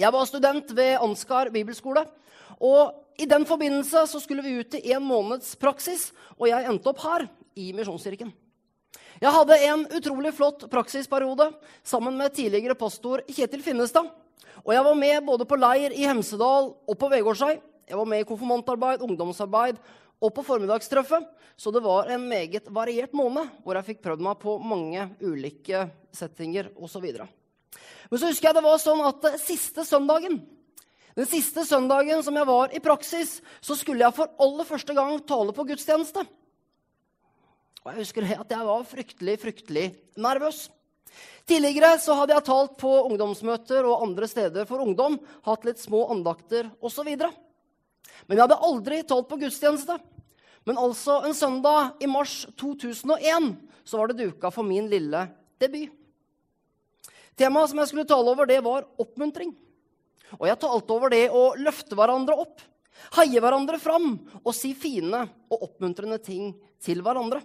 Jeg var student ved Ansgar bibelskole. Og i den forbindelse så skulle vi ut til en måneds praksis, og jeg endte opp her i Misjonskirken. Jeg hadde en utrolig flott praksisperiode sammen med tidligere pastor Kjetil Finnestad. Og jeg var med både på leir i Hemsedal og på Vegårshei. Jeg var med i konfirmantarbeid, ungdomsarbeid og på formiddagstreffet. Så det var en meget variert måned hvor jeg fikk prøvd meg på mange ulike settinger osv. Men så husker jeg det var sånn at siste søndagen den siste søndagen som jeg var i praksis, så skulle jeg for aller første gang tale på gudstjeneste. Og jeg husker at jeg var fryktelig, fryktelig nervøs. Tidligere så hadde jeg talt på ungdomsmøter og andre steder for ungdom, hatt litt små andakter osv. Men jeg hadde aldri talt på gudstjeneste. Men altså en søndag i mars 2001 så var det duka for min lille debut. Temaet som jeg skulle tale over, det var oppmuntring. Og jeg talte over det å løfte hverandre opp, heie hverandre fram og si fine og oppmuntrende ting til hverandre.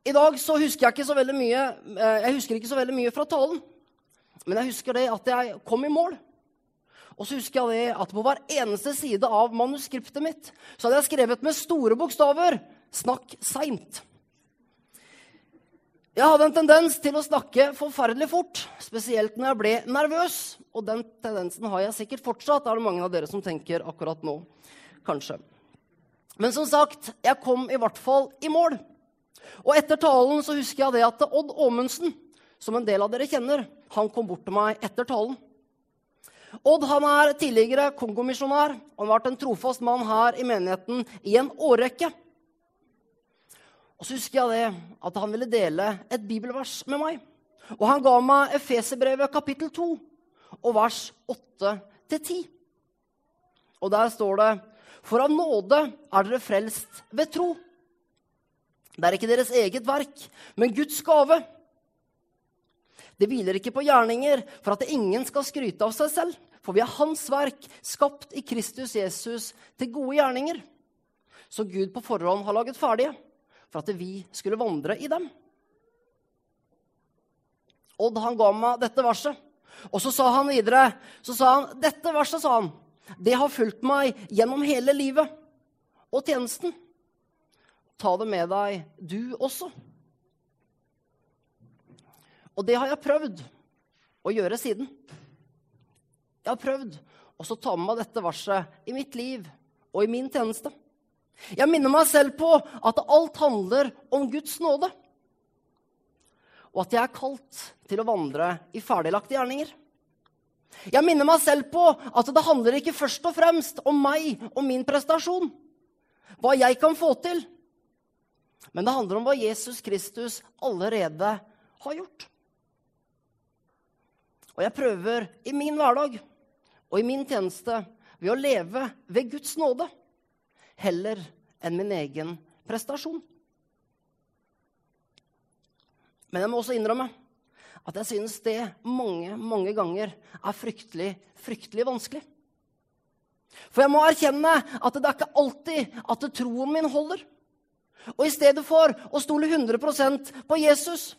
I dag så husker jeg ikke så veldig mye eh, jeg ikke så veldig mye fra talen. Men jeg husker det at jeg kom i mål. Og så husker jeg det at på hver eneste side av manuskriptet mitt så hadde jeg skrevet med store bokstaver 'Snakk seint'. Jeg hadde en tendens til å snakke forferdelig fort, spesielt når jeg ble nervøs. Og den tendensen har jeg sikkert fortsatt. Er det mange av dere som tenker akkurat nå. Kanskje. Men som sagt, jeg kom i hvert fall i mål. Og etter talen så husker jeg det at Odd Åmundsen, som en del av dere kjenner, han kom bort til meg etter talen. Odd han er tidligere kongomisjonær. Han har vært en trofast mann her i menigheten i en årrekke. Og så husker jeg det, at han ville dele et bibelvers med meg. Og han ga meg Efeserbrevet kapittel 2 og vers 8-10. Og der står det For av nåde er dere frelst ved tro. Det er ikke deres eget verk, men Guds gave. Det hviler ikke på gjerninger for at ingen skal skryte av seg selv. For vi er Hans verk, skapt i Kristus Jesus til gode gjerninger, som Gud på forhånd har laget ferdige for at vi skulle vandre i dem. Odd han ga meg dette verset. Og så sa han videre så sa han, Dette verset sa han, det har fulgt meg gjennom hele livet og tjenesten. Ta det med deg, du også. Og det har jeg prøvd å gjøre siden. Jeg har prøvd å ta med meg dette verset i mitt liv og i min tjeneste. Jeg minner meg selv på at alt handler om Guds nåde. Og at jeg er kalt til å vandre i ferdiglagte gjerninger. Jeg minner meg selv på at det handler ikke først og fremst om meg og min prestasjon. Hva jeg kan få til. Men det handler om hva Jesus Kristus allerede har gjort. Og jeg prøver i min hverdag og i min tjeneste ved å leve ved Guds nåde heller enn min egen prestasjon. Men jeg må også innrømme at jeg synes det mange, mange ganger er fryktelig, fryktelig vanskelig. For jeg må erkjenne at det er ikke alltid at troen min holder. Og i stedet for å stole 100% på Jesus,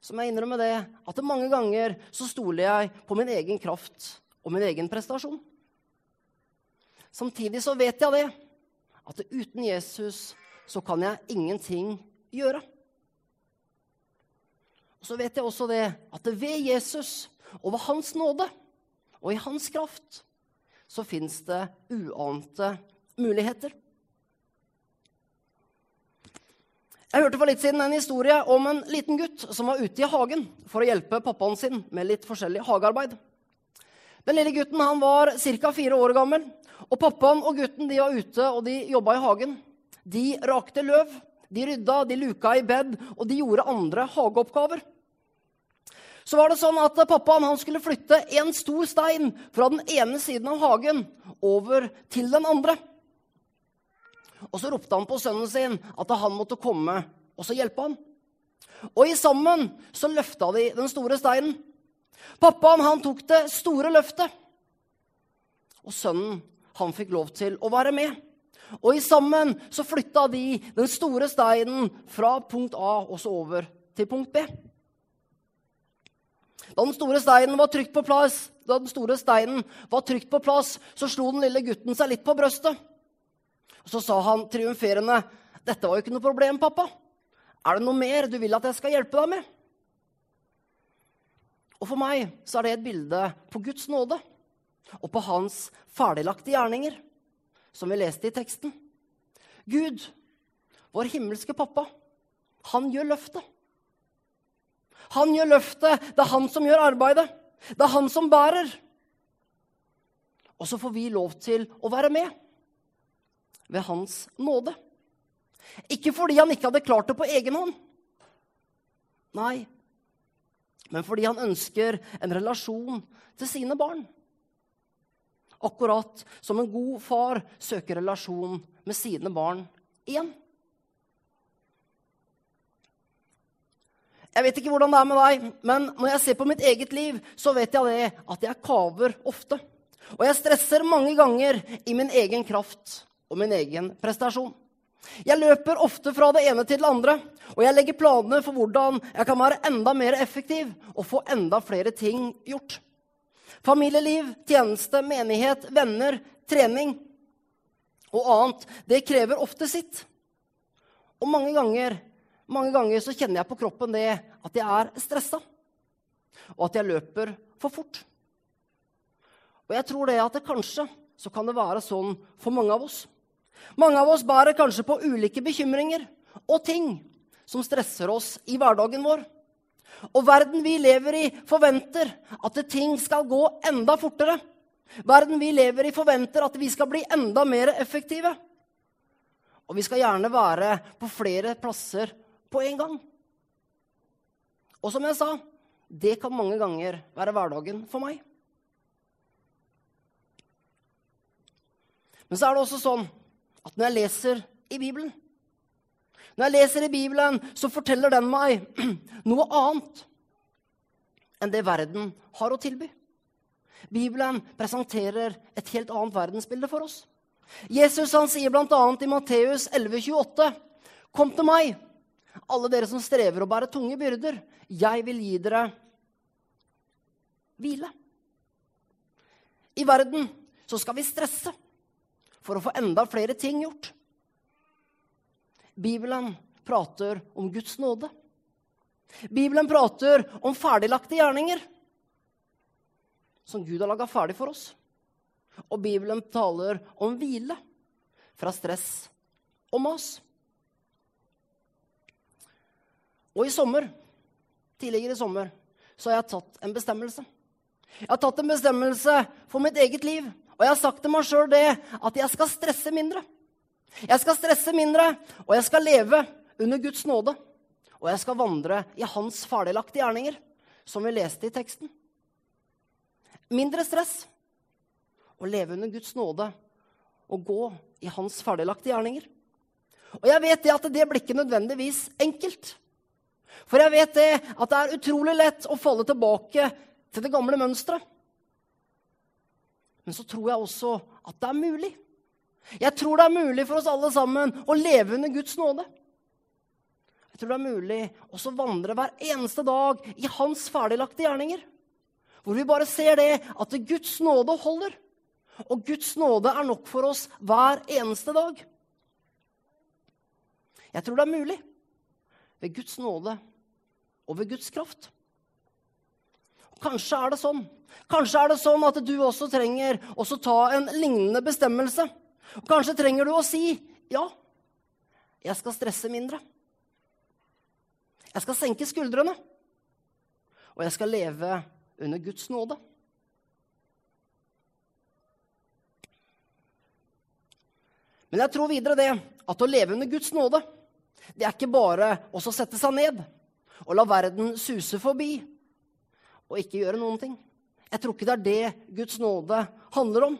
så må jeg innrømme det at mange ganger så stoler jeg på min egen kraft og min egen prestasjon. Samtidig så vet jeg det, at uten Jesus så kan jeg ingenting gjøre. Og Så vet jeg også det at ved Jesus og ved Hans nåde og i Hans kraft så fins det uante muligheter. Jeg hørte for litt siden en historie om en liten gutt som var ute i hagen for å hjelpe pappaen sin med litt forskjellig hagearbeid. Den lille gutten han var ca. fire år gammel. Og pappaen og gutten de var ute og de jobba i hagen. De rakte løv, de rydda, de luka i bed, og de gjorde andre hageoppgaver. Så var det sånn at Pappaen han skulle flytte en stor stein fra den ene siden av hagen over til den andre. Og Så ropte han på sønnen sin at han måtte komme og så hjelpe han. Og i sammen så løfta de den store steinen. Pappaen han tok det store løftet. Og sønnen han fikk lov til å være med. Og i sammen så flytta de den store steinen fra punkt A og så over til punkt B. Da den store steinen var trygt på plass, da den store steinen var trygt på plass, så slo den lille gutten seg litt på brøstet. Og så sa han triumferende, 'Dette var jo ikke noe problem, pappa. Er det noe mer du vil at jeg skal hjelpe deg med?' Og For meg så er det et bilde på Guds nåde og på hans ferdiglagte gjerninger, som vi leste i teksten. Gud, vår himmelske pappa, han gjør løftet. Han gjør løftet. Det er han som gjør arbeidet. Det er han som bærer. Og så får vi lov til å være med ved hans nåde. Ikke fordi han ikke hadde klart det på egen hånd. Nei, men fordi han ønsker en relasjon til sine barn. Akkurat som en god far søker relasjon med sine barn igjen. Jeg vet ikke hvordan det er med deg, men når jeg ser på mitt eget liv, så vet jeg det at jeg kaver ofte. Og jeg stresser mange ganger i min egen kraft og min egen prestasjon. Jeg løper ofte fra det ene til det andre, og jeg legger planer for hvordan jeg kan være enda mer effektiv og få enda flere ting gjort. Familieliv, tjeneste, menighet, venner, trening og annet, det krever ofte sitt. Og mange ganger mange ganger så kjenner jeg på kroppen det at jeg er stressa, og at jeg løper for fort. Og jeg tror det at det kanskje så kan det være sånn for mange av oss. Mange av oss bærer kanskje på ulike bekymringer og ting som stresser oss i hverdagen vår. Og verden vi lever i, forventer at ting skal gå enda fortere. Verden vi lever i, forventer at vi skal bli enda mer effektive. Og vi skal gjerne være på flere plasser på en gang. Og som jeg sa, det kan mange ganger være hverdagen for meg. Men så er det også sånn at når jeg leser i Bibelen Når jeg leser i Bibelen, så forteller den meg noe annet enn det verden har å tilby. Bibelen presenterer et helt annet verdensbilde for oss. Jesus han sier bl.a. i Matteus 11,28.: Kom til meg, alle dere som strever og bærer tunge byrder, jeg vil gi dere hvile. I verden så skal vi stresse for å få enda flere ting gjort. Bibelen prater om Guds nåde. Bibelen prater om ferdiglagte gjerninger som Gud har laga ferdig for oss. Og Bibelen taler om hvile fra stress og mas. Og i sommer, tidligere i sommer, så har jeg tatt en bestemmelse. Jeg har tatt en bestemmelse for mitt eget liv. Og jeg har sagt til meg sjøl det at jeg skal stresse mindre. Jeg skal stresse mindre, og jeg skal leve under Guds nåde. Og jeg skal vandre i Hans ferdiglagte gjerninger, som vi leste i teksten. Mindre stress å leve under Guds nåde og gå i Hans ferdiglagte gjerninger. Og jeg vet det at det blir ikke nødvendigvis enkelt. For jeg vet det at det er utrolig lett å falle tilbake til det gamle mønsteret. Men så tror jeg også at det er mulig. Jeg tror det er mulig for oss alle sammen å leve under Guds nåde. Jeg tror det er mulig også å vandre hver eneste dag i Hans ferdiglagte gjerninger. Hvor vi bare ser det at Guds nåde holder. Og Guds nåde er nok for oss hver eneste dag. Jeg tror det er mulig ved Guds nåde og ved Guds kraft. Kanskje er det sånn. Kanskje er det sånn at du også trenger å ta en lignende bestemmelse. Kanskje trenger du å si ja, jeg skal stresse mindre. Jeg skal senke skuldrene. Og jeg skal leve under Guds nåde. Men jeg tror videre det at å leve under Guds nåde, det er ikke bare å sette seg ned og la verden suse forbi og ikke gjøre noen ting. Jeg tror ikke det er det Guds nåde handler om.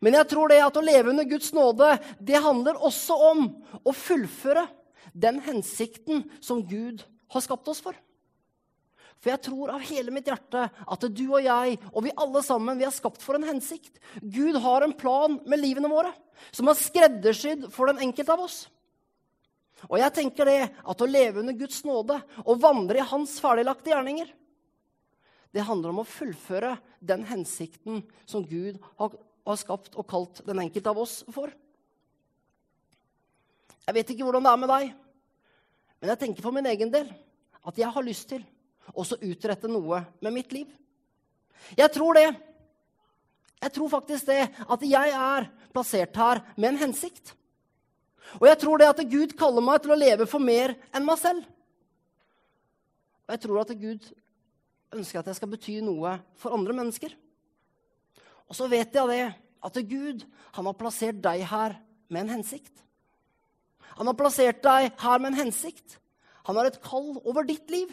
Men jeg tror det at å leve under Guds nåde, det handler også om å fullføre den hensikten som Gud har skapt oss for. For jeg tror av hele mitt hjerte at du og jeg og vi alle sammen vi er skapt for en hensikt. Gud har en plan med livene våre som er skreddersydd for den enkelte av oss. Og jeg tenker det at å leve under Guds nåde og vandre i Hans ferdiglagte gjerninger, det handler om å fullføre den hensikten som Gud har, har skapt og kalt den enkelte av oss for. Jeg vet ikke hvordan det er med deg, men jeg tenker for min egen del at jeg har lyst til også utrette noe med mitt liv. Jeg tror det. Jeg tror faktisk det, at jeg er plassert her med en hensikt. Og jeg tror det at Gud kaller meg til å leve for mer enn meg selv. Og jeg tror at Gud ønsker at jeg skal bety noe for andre mennesker. Og så vet jeg det, at Gud han har plassert deg her med en hensikt. Han har plassert deg her med en hensikt. Han har et kall over ditt liv.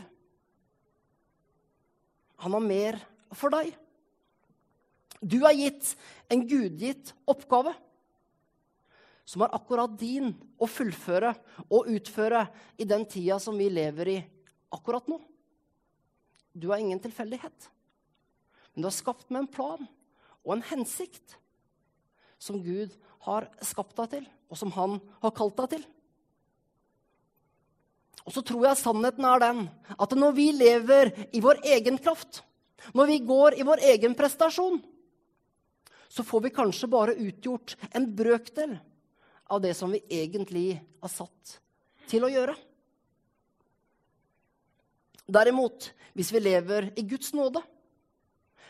Han har mer for deg. Du er gitt en gudgitt oppgave som er akkurat din å fullføre og utføre i den tida som vi lever i akkurat nå. Du er ingen tilfeldighet, men du er skapt med en plan og en hensikt som Gud har skapt deg til, og som han har kalt deg til. Og så tror jeg sannheten er den at når vi lever i vår egen kraft, når vi går i vår egen prestasjon, så får vi kanskje bare utgjort en brøkdel av det som vi egentlig er satt til å gjøre. Derimot, hvis vi lever i Guds nåde,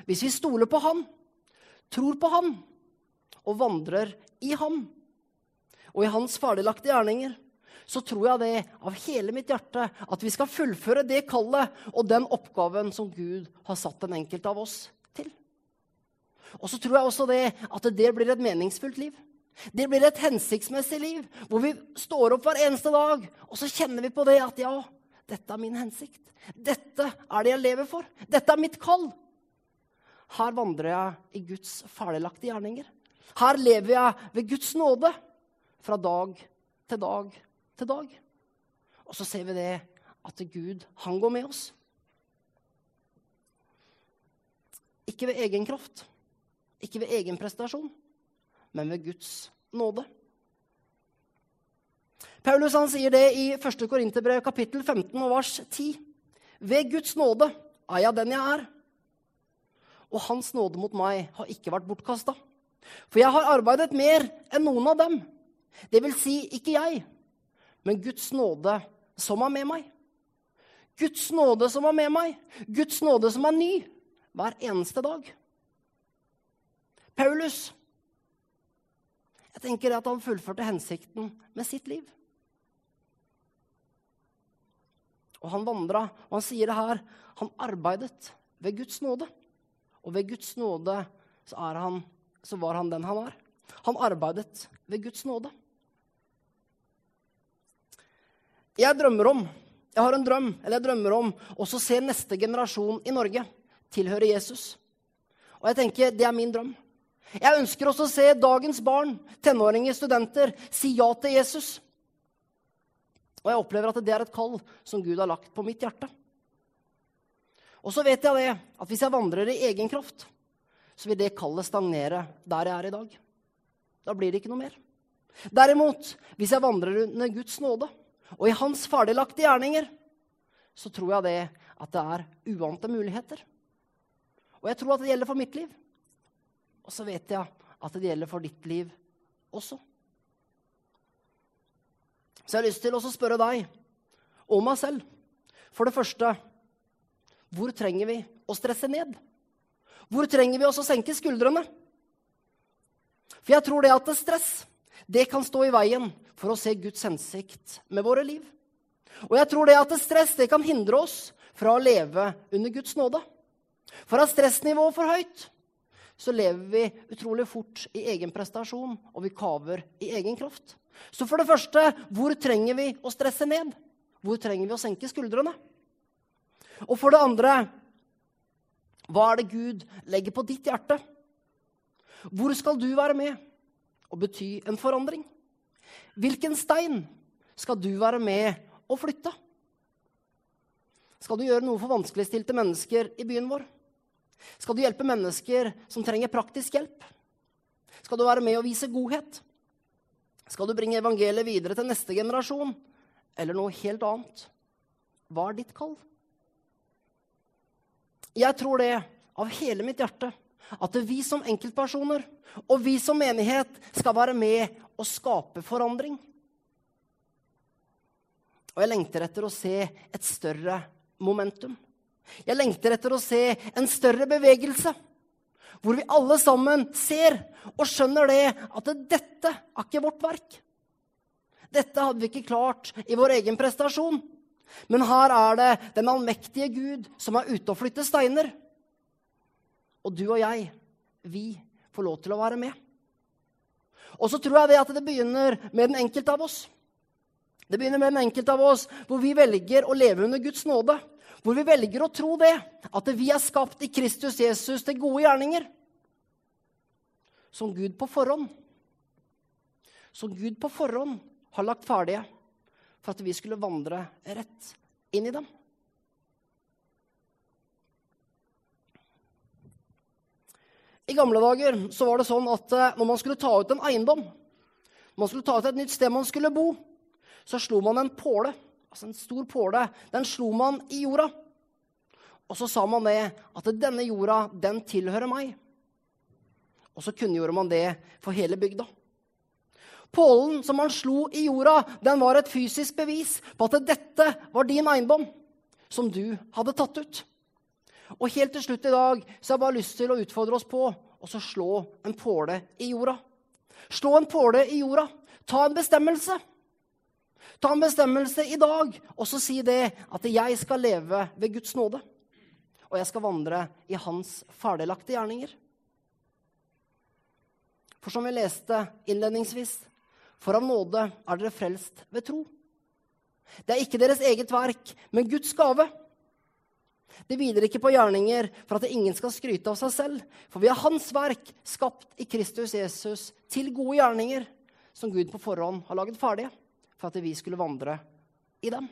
hvis vi stoler på Han, tror på Han og vandrer i Han og i Hans ferdiglagte gjerninger, så tror jeg det av hele mitt hjerte at vi skal fullføre det kallet og den oppgaven som Gud har satt den enkelte av oss til. Og så tror jeg også det at det blir et meningsfullt liv. Det blir et hensiktsmessig liv hvor vi står opp hver eneste dag, og så kjenner vi på det at ja, dette er min hensikt. Dette er det jeg lever for. Dette er mitt kall. Her vandrer jeg i Guds ferdiglagte gjerninger. Her lever jeg ved Guds nåde fra dag til dag til dag. Og så ser vi det at Gud, han går med oss. Ikke ved egen kraft, ikke ved egen prestasjon, men ved Guds nåde. Paulus han sier det i 1. Korinterbrev kapittel 15 og vers 10. Ved Guds nåde er jeg den jeg er. Og hans nåde mot meg har ikke vært bortkasta. For jeg har arbeidet mer enn noen av dem. Det vil si, ikke jeg, men Guds nåde som er med meg. Guds nåde som er med meg. Guds nåde som er ny hver eneste dag. Paulus jeg tenker at han fullførte hensikten med sitt liv. Og han vandra, og han sier det her. Han arbeidet ved Guds nåde. Og ved Guds nåde så, han, så var han den han var. Han arbeidet ved Guds nåde. Jeg drømmer om jeg har en drøm, eller jeg drømmer om også å se neste generasjon i Norge tilhøre Jesus. Og jeg tenker, det er min drøm. Jeg ønsker også å se dagens barn, tenåringer, studenter, si ja til Jesus. Og jeg opplever at det er et kall som Gud har lagt på mitt hjerte. Og så vet jeg det, at hvis jeg vandrer i egen kraft, så vil det kallet stagnere der jeg er i dag. Da blir det ikke noe mer. Derimot, hvis jeg vandrer under Guds nåde og i Hans ferdiglagte gjerninger, så tror jeg det at det er uante muligheter. Og jeg tror at det gjelder for mitt liv. Og så vet jeg at det gjelder for ditt liv også. Så jeg har lyst til å spørre deg og meg selv. For det første hvor trenger vi å stresse ned? Hvor trenger vi også å senke skuldrene? For jeg tror det at stress det kan stå i veien for å se Guds hensikt med våre liv. Og jeg tror det at stress det kan hindre oss fra å leve under Guds nåde. For er stressnivået for høyt, så lever vi utrolig fort i egen prestasjon, og vi kaver i egen kraft. Så for det første, hvor trenger vi å stresse ned? Hvor trenger vi å senke skuldrene? Og for det andre, hva er det Gud legger på ditt hjerte? Hvor skal du være med og bety en forandring? Hvilken stein skal du være med og flytte? Skal du gjøre noe for vanskeligstilte mennesker i byen vår? Skal du hjelpe mennesker som trenger praktisk hjelp? Skal du være med og vise godhet? Skal du bringe evangeliet videre til neste generasjon? Eller noe helt annet? Hva er ditt kall? Jeg tror det av hele mitt hjerte at vi som enkeltpersoner og vi som menighet skal være med og skape forandring. Og jeg lengter etter å se et større momentum. Jeg lengter etter å se en større bevegelse. Hvor vi alle sammen ser og skjønner det at dette er ikke vårt verk. Dette hadde vi ikke klart i vår egen prestasjon. Men her er det den allmektige Gud som er ute og flytter steiner. Og du og jeg, vi får lov til å være med. Og så tror jeg det at det begynner med den enkelte av oss. Det begynner med den enkelte av oss hvor vi velger å leve under Guds nåde. Hvor vi velger å tro det, at vi er skapt i Kristus Jesus til gode gjerninger. Som Gud på forhånd. Som Gud på forhånd har lagt ferdige for at vi skulle vandre rett inn i dem. I gamle dager så var det sånn at eh, når man skulle ta ut en eiendom, når man skulle ta ut et nytt sted man skulle bo, så slo man en påle, altså en stor påle, den slo man i jorda. Og så sa man det at denne jorda, den tilhører meg. Og så kunngjorde man det for hele bygda. Pålen som han slo i jorda, den var et fysisk bevis på at dette var din eiendom, som du hadde tatt ut. Og helt til slutt i dag så har jeg bare lyst til å utfordre oss på å slå en påle i jorda. Slå en påle i jorda. Ta en bestemmelse. Ta en bestemmelse i dag, og så si det at jeg skal leve ved Guds nåde. Og jeg skal vandre i hans ferdiglagte gjerninger. For som vi leste innledningsvis, for av nåde er dere frelst ved tro. Det er ikke deres eget verk, men Guds gave. Det hviler ikke på gjerninger for at ingen skal skryte av seg selv. For vi er Hans verk, skapt i Kristus Jesus, til gode gjerninger, som Gud på forhånd har laget ferdige for at vi skulle vandre i dem.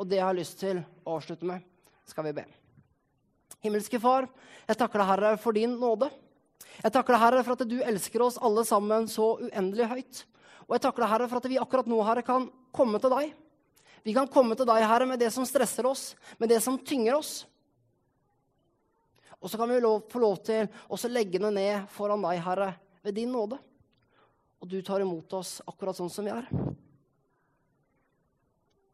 Og det jeg har lyst til å avslutte med, skal vi be. Himmelske Far, jeg takker deg, Herre, for din nåde. Jeg takker deg, Herre, for at du elsker oss alle sammen så uendelig høyt. Og jeg takker deg, Herre, for at vi akkurat nå, Herre, kan komme til deg vi kan komme til deg, Herre, med det som stresser oss, med det som tynger oss. Og så kan vi lov, få lov til å legge det ned foran deg, Herre, ved din nåde. Og du tar imot oss akkurat sånn som vi er.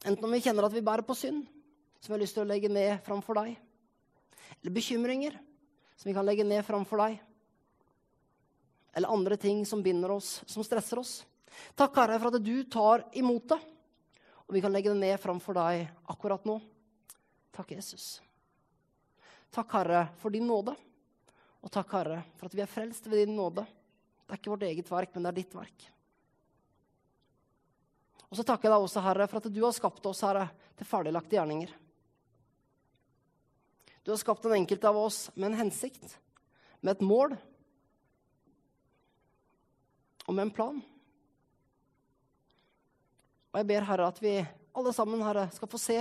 Enten om vi kjenner at vi bærer på synd, som vi har lyst til å legge ned framfor deg, eller bekymringer som vi kan legge ned framfor deg, eller andre ting som binder oss, som stresser oss. Takk, Herre, for at du tar imot det. Og vi kan legge det ned framfor deg akkurat nå. Takk, Jesus. Takk, Herre, for din nåde. Og takk, Herre, for at vi er frelst ved din nåde. Det er ikke vårt eget verk, men det er ditt verk. Og så takker jeg deg også, Herre, for at du har skapt oss, Herre, til ferdiglagte gjerninger. Du har skapt den enkelte av oss med en hensikt, med et mål og med en plan. Og jeg ber, Herre, at vi alle sammen Herre, skal få se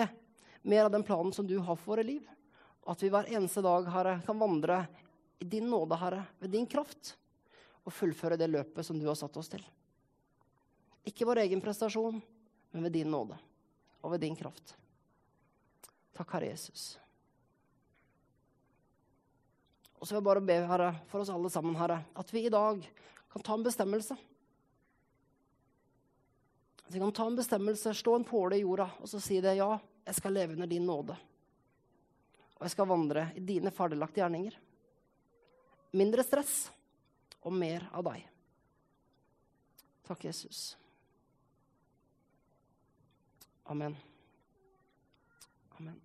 mer av den planen som du har for våre liv. Og at vi hver eneste dag Herre, kan vandre i din nåde, Herre, ved din kraft, og fullføre det løpet som du har satt oss til. Ikke vår egen prestasjon, men ved din nåde og ved din kraft. Takk, Herre Jesus. Og så vil jeg bare be, Herre, for oss alle sammen, Herre, at vi i dag kan ta en bestemmelse. Så vi kan ta en bestemmelse, slå en påle i jorda og så si det. Ja, jeg skal leve under din nåde. Og jeg skal vandre i dine ferdiglagte gjerninger. Mindre stress og mer av deg. Takk, Jesus. Amen. Amen.